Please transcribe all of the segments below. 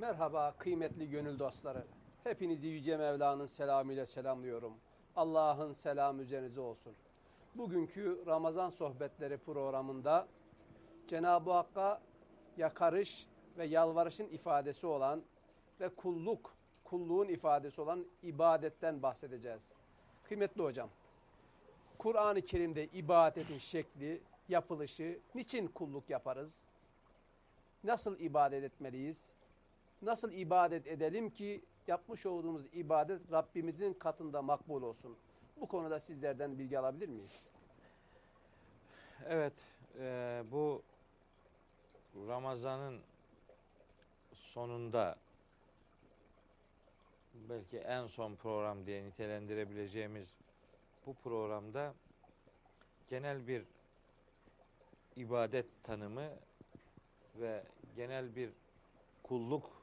Merhaba kıymetli gönül dostları. Hepinizi Yüce Mevla'nın selamıyla selamlıyorum. Allah'ın selamı üzerinize olsun. Bugünkü Ramazan Sohbetleri programında Cenab-ı Hakk'a yakarış ve yalvarışın ifadesi olan ve kulluk, kulluğun ifadesi olan ibadetten bahsedeceğiz. Kıymetli hocam, Kur'an-ı Kerim'de ibadetin şekli, yapılışı, niçin kulluk yaparız? Nasıl ibadet etmeliyiz? Nasıl ibadet edelim ki yapmış olduğumuz ibadet Rabbimizin katında makbul olsun? Bu konuda sizlerden bilgi alabilir miyiz? Evet, e, bu Ramazan'ın sonunda belki en son program diye nitelendirebileceğimiz bu programda genel bir ibadet tanımı ve genel bir kulluk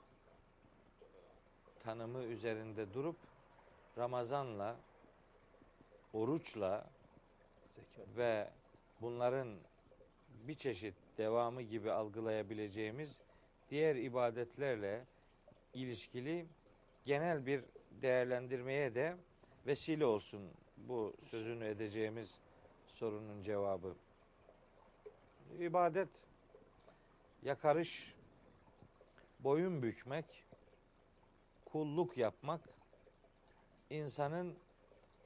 tanımı üzerinde durup Ramazan'la, oruçla ve bunların bir çeşit devamı gibi algılayabileceğimiz diğer ibadetlerle ilişkili genel bir değerlendirmeye de vesile olsun bu sözünü edeceğimiz sorunun cevabı. İbadet yakarış, boyun bükmek, kulluk yapmak insanın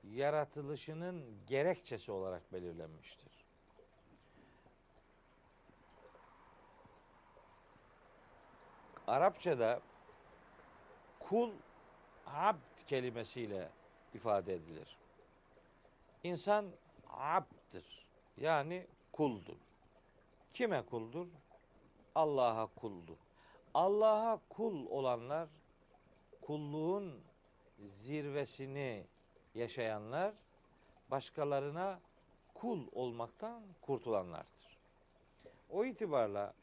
yaratılışının gerekçesi olarak belirlenmiştir. Arapçada kul abd kelimesiyle ifade edilir. İnsan abddir. Yani kuldur. Kime kuldur? Allah'a kuldur. Allah'a kul olanlar kulluğun zirvesini yaşayanlar başkalarına kul olmaktan kurtulanlardır. O itibarla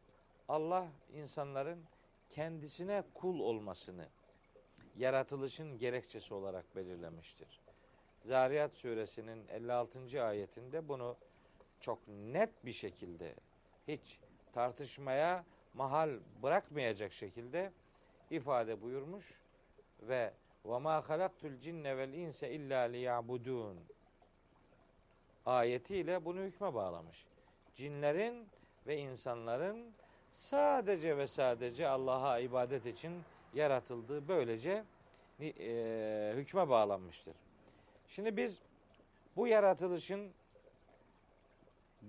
Allah insanların kendisine kul olmasını yaratılışın gerekçesi olarak belirlemiştir. Zariyat suresinin 56. ayetinde bunu çok net bir şekilde hiç tartışmaya mahal bırakmayacak şekilde ifade buyurmuş ve ve ma halaktul cinne vel inse illa liyabudun ayetiyle bunu hükme bağlamış. Cinlerin ve insanların sadece ve sadece Allah'a ibadet için yaratıldığı böylece e, hükme bağlanmıştır. Şimdi biz bu yaratılışın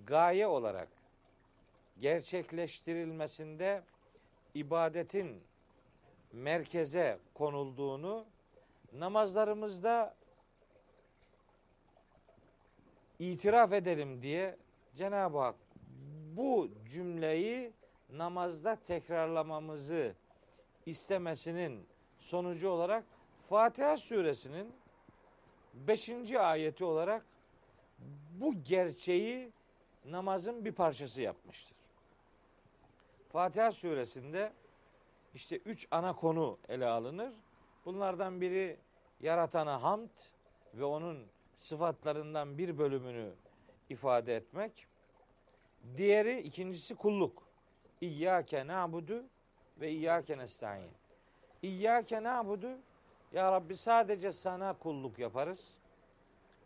gaye olarak gerçekleştirilmesinde ibadetin merkeze konulduğunu namazlarımızda itiraf edelim diye Cenab-ı Hak bu cümleyi namazda tekrarlamamızı istemesinin sonucu olarak Fatiha suresinin 5. ayeti olarak bu gerçeği namazın bir parçası yapmıştır. Fatiha suresinde işte üç ana konu ele alınır. Bunlardan biri yaratana hamd ve onun sıfatlarından bir bölümünü ifade etmek. Diğeri ikincisi kulluk. İyyâke na'budu ve iyyâke nestaîn. İyyâke na'budu ya Rabbi sadece sana kulluk yaparız.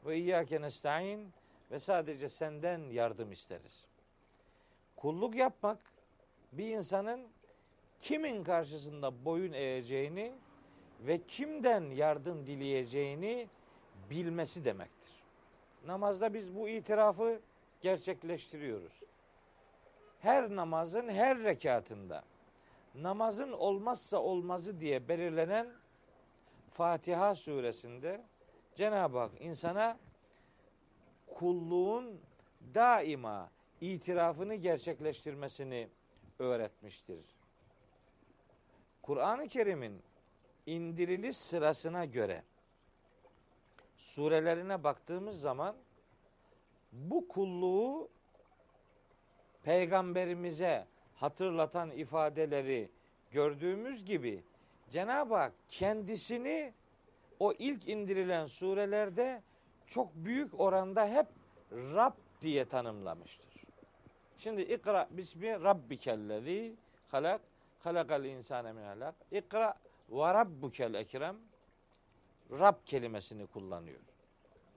Ve iyyâke nestaîn ve sadece senden yardım isteriz. Kulluk yapmak bir insanın kimin karşısında boyun eğeceğini ve kimden yardım dileyeceğini bilmesi demektir. Namazda biz bu itirafı gerçekleştiriyoruz. Her namazın her rekatında namazın olmazsa olmazı diye belirlenen Fatiha suresinde Cenab-ı Hak insana kulluğun daima itirafını gerçekleştirmesini öğretmiştir. Kur'an-ı Kerim'in indiriliş sırasına göre surelerine baktığımız zaman bu kulluğu peygamberimize hatırlatan ifadeleri gördüğümüz gibi Cenab-ı Hak kendisini o ilk indirilen surelerde çok büyük oranda hep Rab diye tanımlamıştır. Şimdi ikra bismi rabbikellezi halak halakal insane min alak. İkra ve rabbukel ekrem. Rab kelimesini kullanıyor.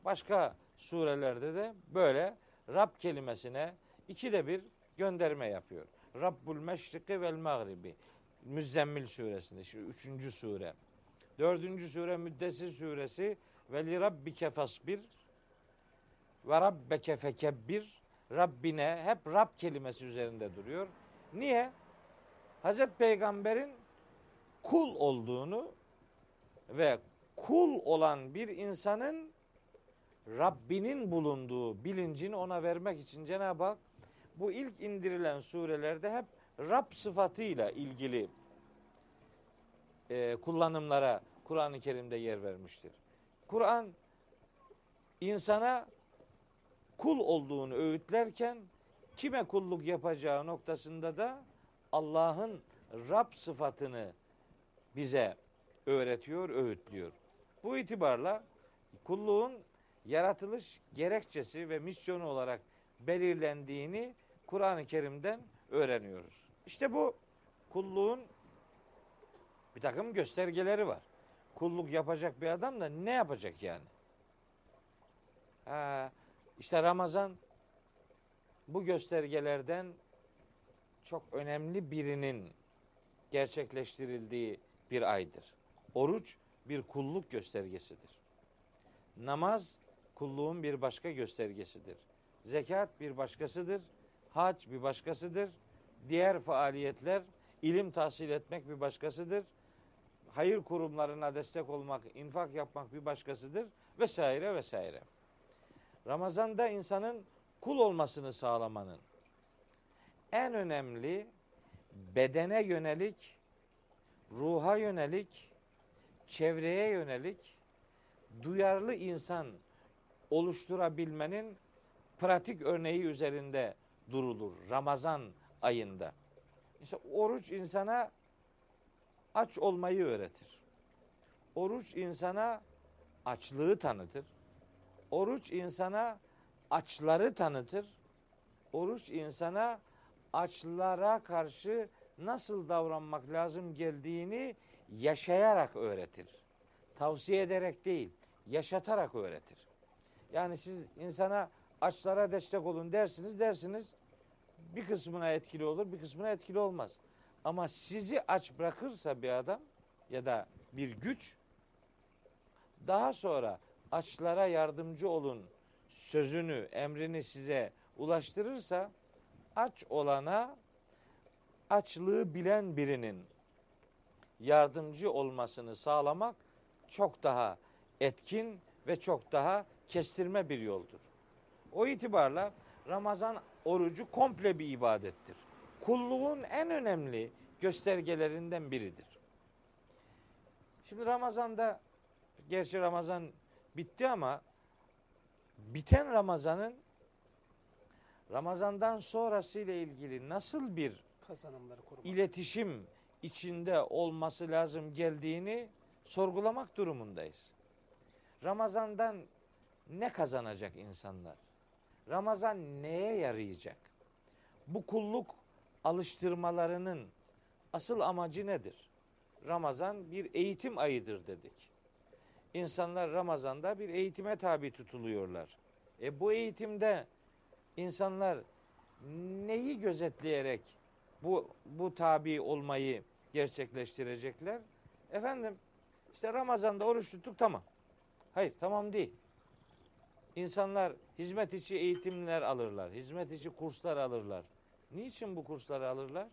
Başka surelerde de böyle Rab kelimesine ikide bir gönderme yapıyor. Rabbul meşriki vel mağribi. Müzzemmil suresinde şu üçüncü sure. Dördüncü sure Müddessir suresi ve li rabbike fasbir ve rabbeke fekebbir Rabbine hep Rab kelimesi üzerinde duruyor. Niye? Hazreti Peygamber'in kul olduğunu ve kul olan bir insanın Rabbinin bulunduğu bilincini ona vermek için Cenab-ı Hak bu ilk indirilen surelerde hep Rab sıfatıyla ilgili e, kullanımlara Kur'an-ı Kerim'de yer vermiştir. Kur'an insana kul olduğunu öğütlerken kime kulluk yapacağı noktasında da Allah'ın Rab sıfatını bize öğretiyor, öğütlüyor. Bu itibarla kulluğun yaratılış gerekçesi ve misyonu olarak belirlendiğini Kur'an-ı Kerim'den öğreniyoruz. İşte bu kulluğun bir takım göstergeleri var. Kulluk yapacak bir adam da ne yapacak yani? Ha, işte Ramazan bu göstergelerden çok önemli birinin gerçekleştirildiği bir aydır. Oruç bir kulluk göstergesidir. Namaz kulluğun bir başka göstergesidir. Zekat bir başkasıdır. Hac bir başkasıdır. Diğer faaliyetler ilim tahsil etmek bir başkasıdır. Hayır kurumlarına destek olmak, infak yapmak bir başkasıdır vesaire vesaire. Ramazan'da insanın kul olmasını sağlamanın en önemli bedene yönelik, ruha yönelik, çevreye yönelik duyarlı insan oluşturabilmenin pratik örneği üzerinde durulur Ramazan ayında. İşte oruç insana aç olmayı öğretir. Oruç insana açlığı tanıtır. Oruç insana açları tanıtır. Oruç insana açlara karşı nasıl davranmak lazım geldiğini yaşayarak öğretir. Tavsiye ederek değil, yaşatarak öğretir. Yani siz insana açlara destek olun dersiniz dersiniz bir kısmına etkili olur bir kısmına etkili olmaz. Ama sizi aç bırakırsa bir adam ya da bir güç daha sonra açlara yardımcı olun sözünü, emrini size ulaştırırsa aç olana açlığı bilen birinin yardımcı olmasını sağlamak çok daha etkin ve çok daha kestirme bir yoldur. O itibarla Ramazan orucu komple bir ibadettir. Kulluğun en önemli göstergelerinden biridir. Şimdi Ramazan'da gerçi Ramazan bitti ama biten Ramazan'ın Ramazan'dan sonrası ile ilgili nasıl bir Kazanımları korumak. iletişim içinde olması lazım geldiğini sorgulamak durumundayız. Ramazan'dan ne kazanacak insanlar? Ramazan neye yarayacak? Bu kulluk alıştırmalarının asıl amacı nedir? Ramazan bir eğitim ayıdır dedik. İnsanlar Ramazan'da bir eğitime tabi tutuluyorlar. E bu eğitimde insanlar neyi gözetleyerek bu bu tabi olmayı gerçekleştirecekler? Efendim işte Ramazan'da oruç tuttuk tamam. Hayır tamam değil. İnsanlar hizmet içi eğitimler alırlar. Hizmet içi kurslar alırlar. Niçin bu kursları alırlar?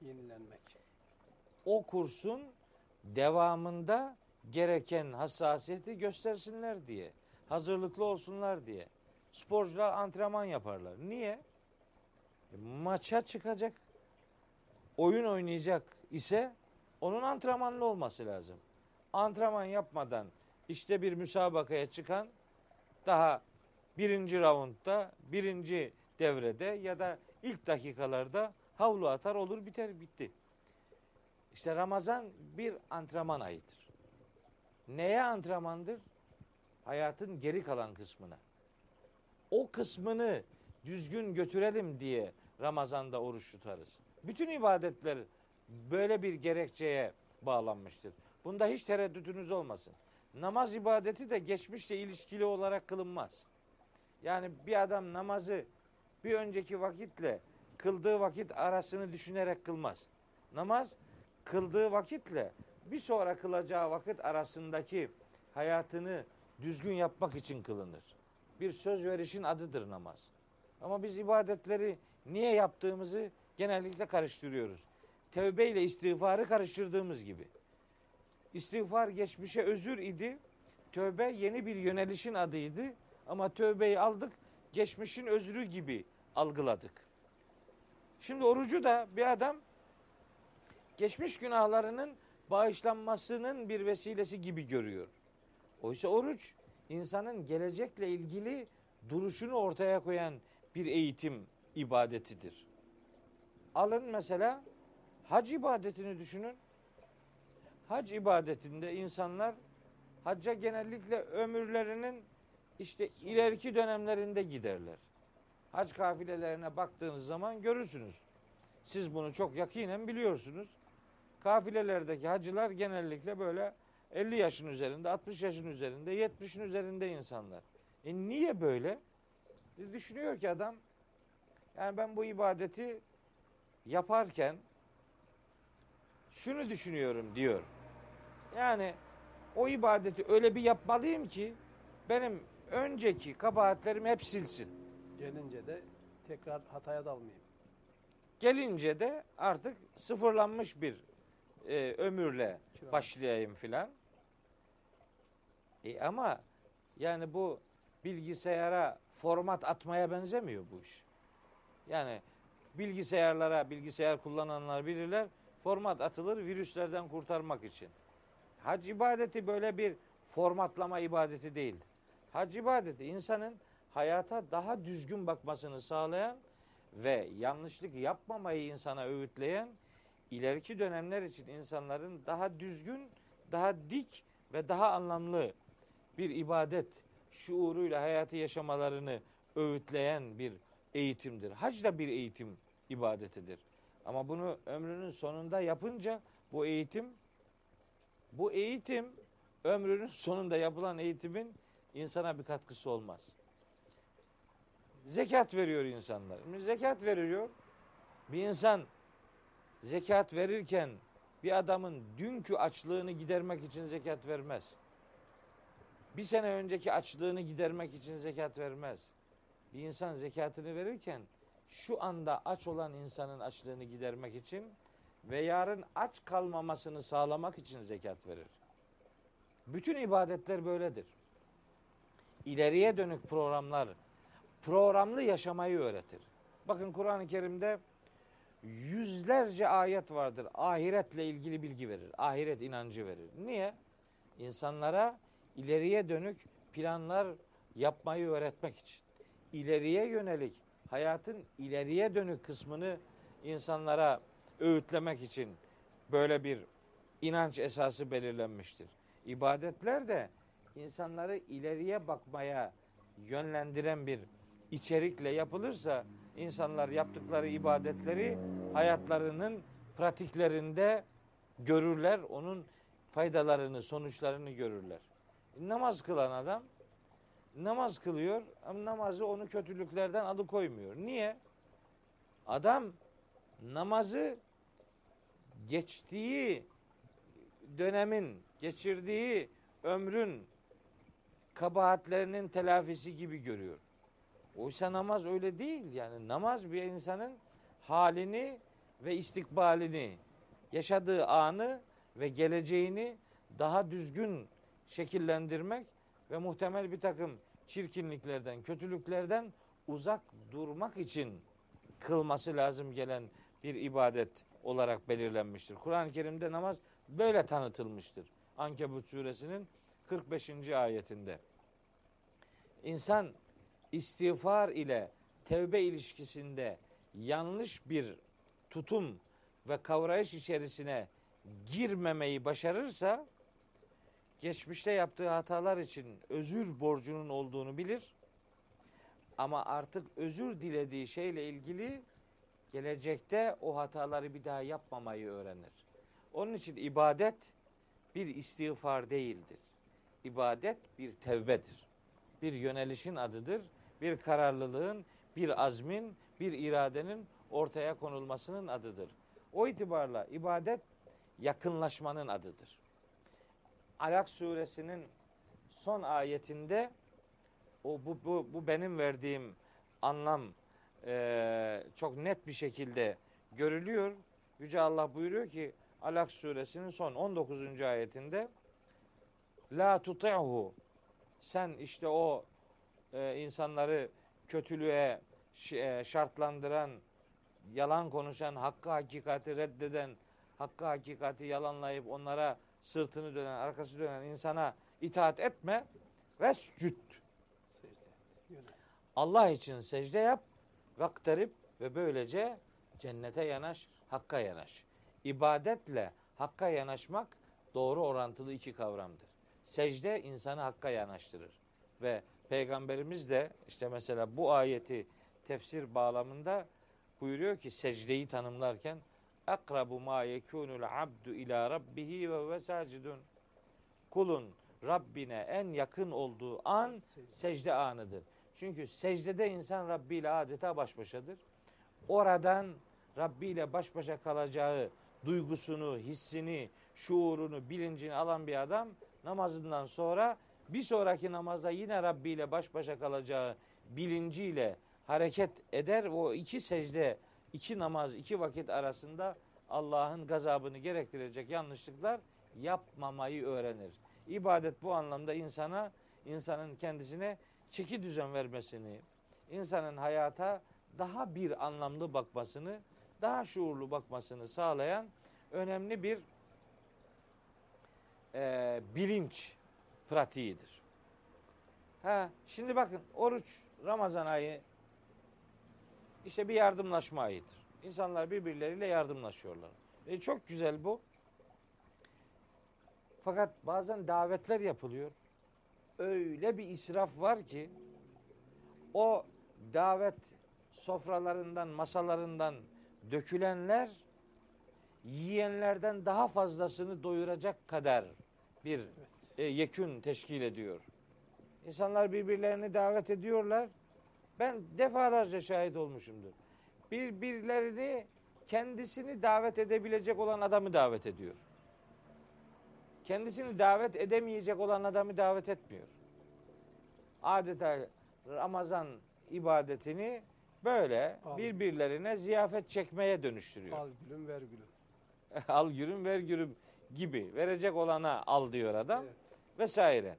Yenilenmek. O kursun devamında gereken hassasiyeti göstersinler diye. Hazırlıklı olsunlar diye. Sporcular antrenman yaparlar. Niye? E, maça çıkacak, oyun oynayacak ise onun antrenmanlı olması lazım. Antrenman yapmadan işte bir müsabakaya çıkan daha birinci raundda, birinci devrede ya da ilk dakikalarda havlu atar olur biter bitti. İşte Ramazan bir antrenman ayıdır. Neye antrenmandır? Hayatın geri kalan kısmına. O kısmını düzgün götürelim diye Ramazan'da oruç tutarız. Bütün ibadetler böyle bir gerekçeye bağlanmıştır. Bunda hiç tereddütünüz olmasın. Namaz ibadeti de geçmişle ilişkili olarak kılınmaz. Yani bir adam namazı bir önceki vakitle kıldığı vakit arasını düşünerek kılmaz. Namaz kıldığı vakitle bir sonra kılacağı vakit arasındaki hayatını düzgün yapmak için kılınır. Bir söz verişin adıdır namaz. Ama biz ibadetleri niye yaptığımızı genellikle karıştırıyoruz. Tevbe ile istiğfarı karıştırdığımız gibi. İstiğfar geçmişe özür idi. Tövbe yeni bir yönelişin adıydı. Ama tövbeyi aldık, geçmişin özrü gibi algıladık. Şimdi orucu da bir adam geçmiş günahlarının bağışlanmasının bir vesilesi gibi görüyor. Oysa oruç insanın gelecekle ilgili duruşunu ortaya koyan bir eğitim ibadetidir. Alın mesela hac ibadetini düşünün. Hac ibadetinde insanlar hacca genellikle ömürlerinin işte ileriki dönemlerinde giderler. Hac kafilelerine baktığınız zaman görürsünüz. Siz bunu çok yakinen biliyorsunuz. Kafilelerdeki hacılar genellikle böyle 50 yaşın üzerinde, 60 yaşın üzerinde, 70'in üzerinde insanlar. E niye böyle? E düşünüyor ki adam yani ben bu ibadeti yaparken şunu düşünüyorum diyor. Yani o ibadeti öyle bir yapmalıyım ki benim önceki kabahatlerim hep silsin. Gelince de tekrar hataya dalmayayım. Gelince de artık sıfırlanmış bir e, ömürle başlayayım filan. E ama yani bu bilgisayara format atmaya benzemiyor bu iş. Yani bilgisayarlara, bilgisayar kullananlar bilirler. Format atılır virüslerden kurtarmak için. Hac ibadeti böyle bir formatlama ibadeti değildir. Hac ibadeti insanın hayata daha düzgün bakmasını sağlayan ve yanlışlık yapmamayı insana öğütleyen ileriki dönemler için insanların daha düzgün, daha dik ve daha anlamlı bir ibadet şuuruyla hayatı yaşamalarını öğütleyen bir eğitimdir. Hac da bir eğitim ibadetidir. Ama bunu ömrünün sonunda yapınca bu eğitim bu eğitim ömrünün sonunda yapılan eğitimin insana bir katkısı olmaz. Zekat veriyor insanlar. Zekat veriyor. Bir insan zekat verirken bir adamın dünkü açlığını gidermek için zekat vermez. Bir sene önceki açlığını gidermek için zekat vermez. Bir insan zekatını verirken şu anda aç olan insanın açlığını gidermek için ve yarın aç kalmamasını sağlamak için zekat verir. Bütün ibadetler böyledir. İleriye dönük programlar programlı yaşamayı öğretir. Bakın Kur'an-ı Kerim'de yüzlerce ayet vardır. Ahiretle ilgili bilgi verir. Ahiret inancı verir. Niye? İnsanlara ileriye dönük planlar yapmayı öğretmek için. İleriye yönelik hayatın ileriye dönük kısmını insanlara öğütlemek için böyle bir inanç esası belirlenmiştir. İbadetler de insanları ileriye bakmaya yönlendiren bir içerikle yapılırsa insanlar yaptıkları ibadetleri hayatlarının pratiklerinde görürler. Onun faydalarını, sonuçlarını görürler. Namaz kılan adam namaz kılıyor ama namazı onu kötülüklerden alıkoymuyor. Niye? Adam namazı geçtiği dönemin, geçirdiği ömrün kabahatlerinin telafisi gibi görüyor. Oysa namaz öyle değil. Yani namaz bir insanın halini ve istikbalini, yaşadığı anı ve geleceğini daha düzgün şekillendirmek ve muhtemel bir takım çirkinliklerden, kötülüklerden uzak durmak için kılması lazım gelen bir ibadet olarak belirlenmiştir. Kur'an-ı Kerim'de namaz böyle tanıtılmıştır. Ankebut suresinin 45. ayetinde. İnsan istiğfar ile tevbe ilişkisinde yanlış bir tutum ve kavrayış içerisine girmemeyi başarırsa geçmişte yaptığı hatalar için özür borcunun olduğunu bilir. Ama artık özür dilediği şeyle ilgili gelecekte o hataları bir daha yapmamayı öğrenir. Onun için ibadet bir istiğfar değildir. İbadet bir tevbedir. Bir yönelişin adıdır. Bir kararlılığın, bir azmin, bir iradenin ortaya konulmasının adıdır. O itibarla ibadet yakınlaşmanın adıdır. Alak suresinin son ayetinde o bu, bu, bu benim verdiğim anlam e, çok net bir şekilde görülüyor. Yüce Allah buyuruyor ki Alak suresinin son 19. ayetinde La tuti'hu sen işte o e, insanları kötülüğe e, şartlandıran, yalan konuşan, hakkı hakikati reddeden, hakkı hakikati yalanlayıp onlara sırtını dönen, arkası dönen insana itaat etme ve sücüt. Secde et. Yönel. Allah için secde yap, vaktarip ve böylece cennete yanaş, hakka yanaş. İbadetle hakka yanaşmak doğru orantılı iki kavramdır. Secde insanı hakka yanaştırır. Ve Peygamberimiz de işte mesela bu ayeti tefsir bağlamında buyuruyor ki secdeyi tanımlarken akrabu ma yekunul abdu ila rabbihi ve ve. Kulun Rabbine en yakın olduğu an secde anıdır. Çünkü secdede insan Rabbi ile adeta baş başadır. Oradan Rabbi ile baş başa kalacağı duygusunu, hissini, şuurunu, bilincini alan bir adam namazından sonra bir sonraki namazda yine Rabbi ile baş başa kalacağı bilinciyle hareket eder. O iki secde, iki namaz, iki vakit arasında Allah'ın gazabını gerektirecek yanlışlıklar yapmamayı öğrenir. İbadet bu anlamda insana, insanın kendisine çeki düzen vermesini, insanın hayata daha bir anlamlı bakmasını, daha şuurlu bakmasını sağlayan önemli bir e, bilinç pratiğidir. Ha, şimdi bakın oruç Ramazan ayı işte bir yardımlaşma ayıdır. İnsanlar birbirleriyle yardımlaşıyorlar. E, çok güzel bu. Fakat bazen davetler yapılıyor. Öyle bir israf var ki o davet sofralarından, masalarından dökülenler yiyenlerden daha fazlasını doyuracak kadar bir e, yekün teşkil ediyor. İnsanlar birbirlerini davet ediyorlar. Ben defalarca şahit olmuşumdur. Birbirlerini kendisini davet edebilecek olan adamı davet ediyor. Kendisini davet edemeyecek olan adamı davet etmiyor. Adeta Ramazan ibadetini böyle Al. birbirlerine ziyafet çekmeye dönüştürüyor. Al gülüm ver gülüm. al gürüm ver gürüm gibi verecek olana al diyor adam Evet. vesaire.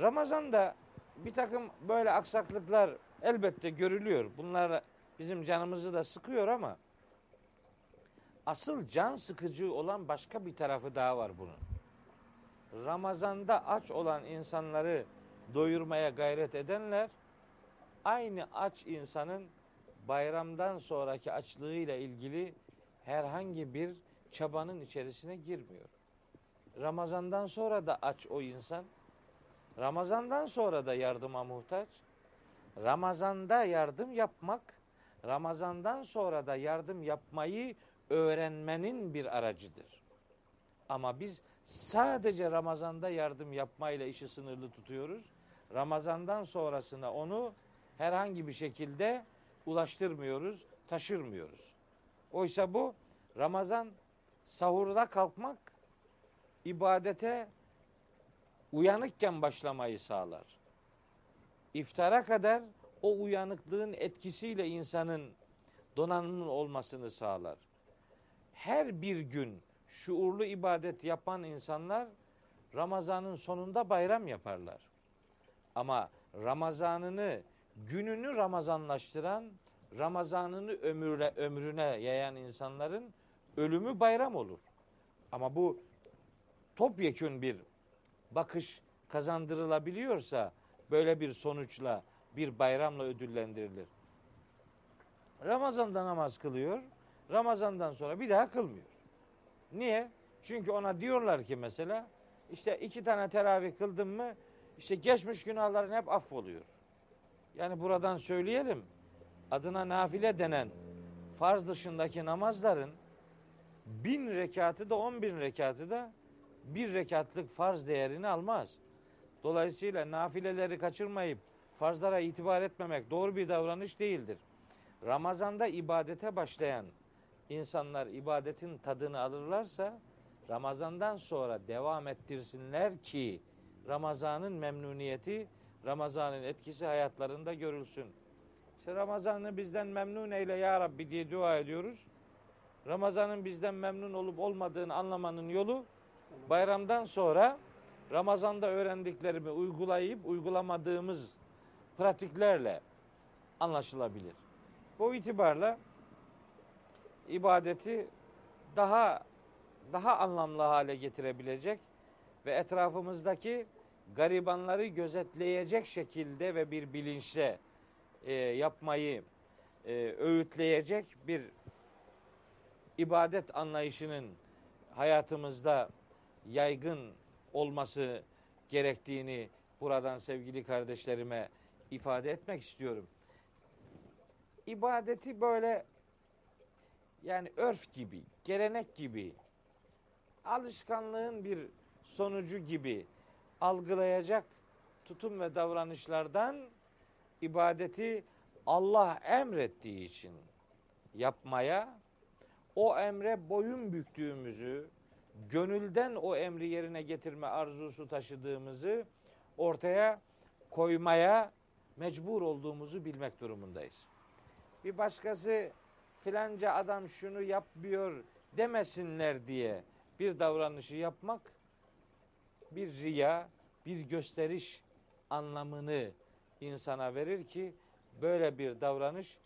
Ramazan'da bir takım böyle aksaklıklar elbette görülüyor. Bunlar bizim canımızı da sıkıyor ama asıl can sıkıcı olan başka bir tarafı daha var bunun. Ramazan'da aç olan insanları doyurmaya gayret edenler aynı aç insanın bayramdan sonraki açlığıyla ilgili herhangi bir çabanın içerisine girmiyor. Ramazandan sonra da aç o insan. Ramazandan sonra da yardıma muhtaç. Ramazanda yardım yapmak, Ramazandan sonra da yardım yapmayı öğrenmenin bir aracıdır. Ama biz sadece Ramazanda yardım yapmayla işi sınırlı tutuyoruz. Ramazandan sonrasına onu herhangi bir şekilde ulaştırmıyoruz, taşırmıyoruz. Oysa bu Ramazan sahurda kalkmak ibadete uyanıkken başlamayı sağlar. İftara kadar o uyanıklığın etkisiyle insanın donanımlı olmasını sağlar. Her bir gün şuurlu ibadet yapan insanlar Ramazanın sonunda bayram yaparlar. Ama Ramazanını, gününü Ramazanlaştıran, Ramazanını ömüre, ömrüne yayan insanların ölümü bayram olur. Ama bu topyekün bir bakış kazandırılabiliyorsa böyle bir sonuçla bir bayramla ödüllendirilir. Ramazan'da namaz kılıyor. Ramazan'dan sonra bir daha kılmıyor. Niye? Çünkü ona diyorlar ki mesela işte iki tane teravih kıldın mı işte geçmiş günahların hep affoluyor. Yani buradan söyleyelim. adına nafile denen farz dışındaki namazların bin rekatı da on bin rekatı da bir rekatlık farz değerini almaz. Dolayısıyla nafileleri kaçırmayıp farzlara itibar etmemek doğru bir davranış değildir. Ramazanda ibadete başlayan insanlar ibadetin tadını alırlarsa Ramazandan sonra devam ettirsinler ki Ramazanın memnuniyeti, Ramazanın etkisi hayatlarında görülsün. İşte Ramazan'ı bizden memnun eyle ya Rabbi diye dua ediyoruz. Ramazan'ın bizden memnun olup olmadığını anlamanın yolu bayramdan sonra Ramazan'da öğrendiklerimi uygulayıp uygulamadığımız pratiklerle anlaşılabilir. Bu itibarla ibadeti daha daha anlamlı hale getirebilecek ve etrafımızdaki garibanları gözetleyecek şekilde ve bir bilinçle e, yapmayı e, öğütleyecek bir ibadet anlayışının hayatımızda yaygın olması gerektiğini buradan sevgili kardeşlerime ifade etmek istiyorum. İbadeti böyle yani örf gibi, gelenek gibi, alışkanlığın bir sonucu gibi algılayacak tutum ve davranışlardan ibadeti Allah emrettiği için yapmaya, o emre boyun büktüğümüzü, gönülden o emri yerine getirme arzusu taşıdığımızı ortaya koymaya mecbur olduğumuzu bilmek durumundayız. Bir başkası filanca adam şunu yapmıyor demesinler diye bir davranışı yapmak bir riya, bir gösteriş anlamını insana verir ki böyle bir davranış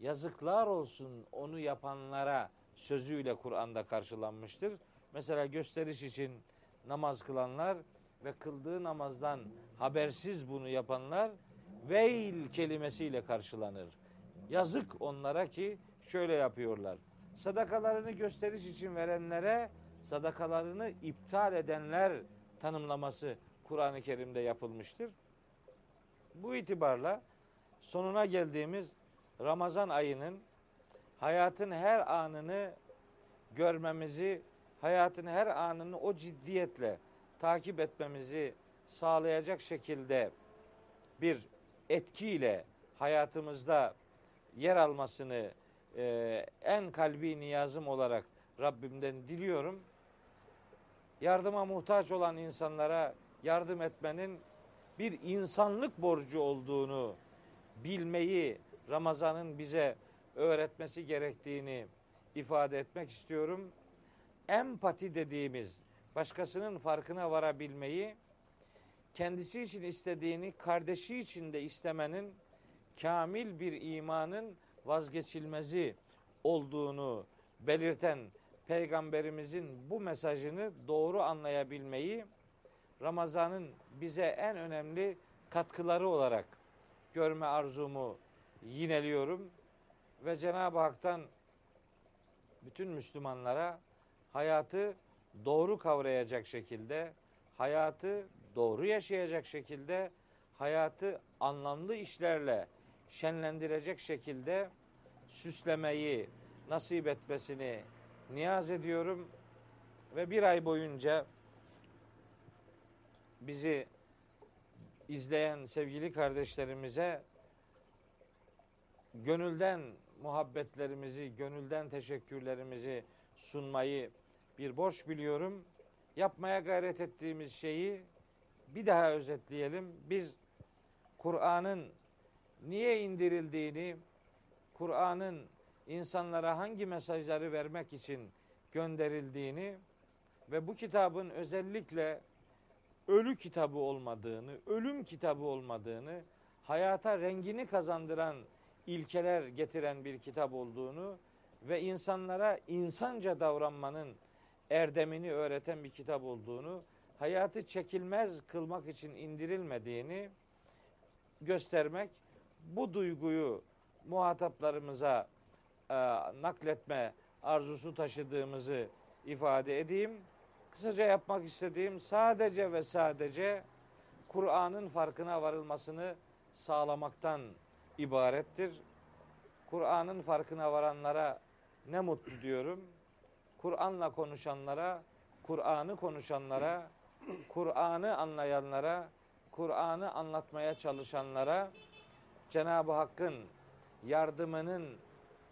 yazıklar olsun onu yapanlara sözüyle Kur'an'da karşılanmıştır. Mesela gösteriş için namaz kılanlar ve kıldığı namazdan habersiz bunu yapanlar veil kelimesiyle karşılanır. Yazık onlara ki şöyle yapıyorlar. Sadakalarını gösteriş için verenlere sadakalarını iptal edenler tanımlaması Kur'an-ı Kerim'de yapılmıştır. Bu itibarla sonuna geldiğimiz Ramazan ayının hayatın her anını görmemizi, hayatın her anını o ciddiyetle takip etmemizi sağlayacak şekilde bir etkiyle hayatımızda yer almasını e, en kalbi niyazım olarak Rabbimden diliyorum. Yardıma muhtaç olan insanlara yardım etmenin bir insanlık borcu olduğunu bilmeyi Ramazan'ın bize öğretmesi gerektiğini ifade etmek istiyorum. Empati dediğimiz başkasının farkına varabilmeyi, kendisi için istediğini kardeşi için de istemenin kamil bir imanın vazgeçilmezi olduğunu belirten peygamberimizin bu mesajını doğru anlayabilmeyi Ramazan'ın bize en önemli katkıları olarak görme arzumu yineliyorum ve Cenab-ı Hak'tan bütün Müslümanlara hayatı doğru kavrayacak şekilde, hayatı doğru yaşayacak şekilde, hayatı anlamlı işlerle şenlendirecek şekilde süslemeyi nasip etmesini niyaz ediyorum. Ve bir ay boyunca bizi izleyen sevgili kardeşlerimize gönülden muhabbetlerimizi, gönülden teşekkürlerimizi sunmayı bir borç biliyorum. Yapmaya gayret ettiğimiz şeyi bir daha özetleyelim. Biz Kur'an'ın niye indirildiğini, Kur'an'ın insanlara hangi mesajları vermek için gönderildiğini ve bu kitabın özellikle ölü kitabı olmadığını, ölüm kitabı olmadığını, hayata rengini kazandıran ilkeler getiren bir kitap olduğunu ve insanlara insanca davranmanın erdemini öğreten bir kitap olduğunu, hayatı çekilmez kılmak için indirilmediğini göstermek, bu duyguyu muhataplarımıza e, nakletme arzusu taşıdığımızı ifade edeyim. Kısaca yapmak istediğim sadece ve sadece Kur'an'ın farkına varılmasını sağlamaktan ibarettir. Kur'an'ın farkına varanlara ne mutlu diyorum. Kur'an'la konuşanlara, Kur'an'ı konuşanlara, Kur'an'ı anlayanlara, Kur'an'ı anlatmaya çalışanlara Cenab-ı Hakk'ın yardımının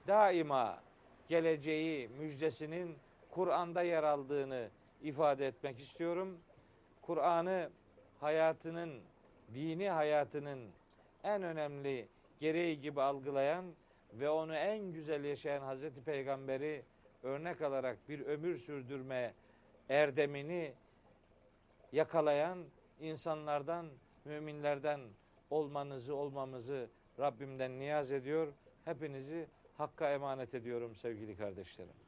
daima geleceği müjdesinin Kur'an'da yer aldığını ifade etmek istiyorum. Kur'an'ı hayatının, dini hayatının en önemli gereği gibi algılayan ve onu en güzel yaşayan Hazreti Peygamber'i örnek alarak bir ömür sürdürme erdemini yakalayan insanlardan, müminlerden olmanızı, olmamızı Rabbimden niyaz ediyor. Hepinizi Hakk'a emanet ediyorum sevgili kardeşlerim.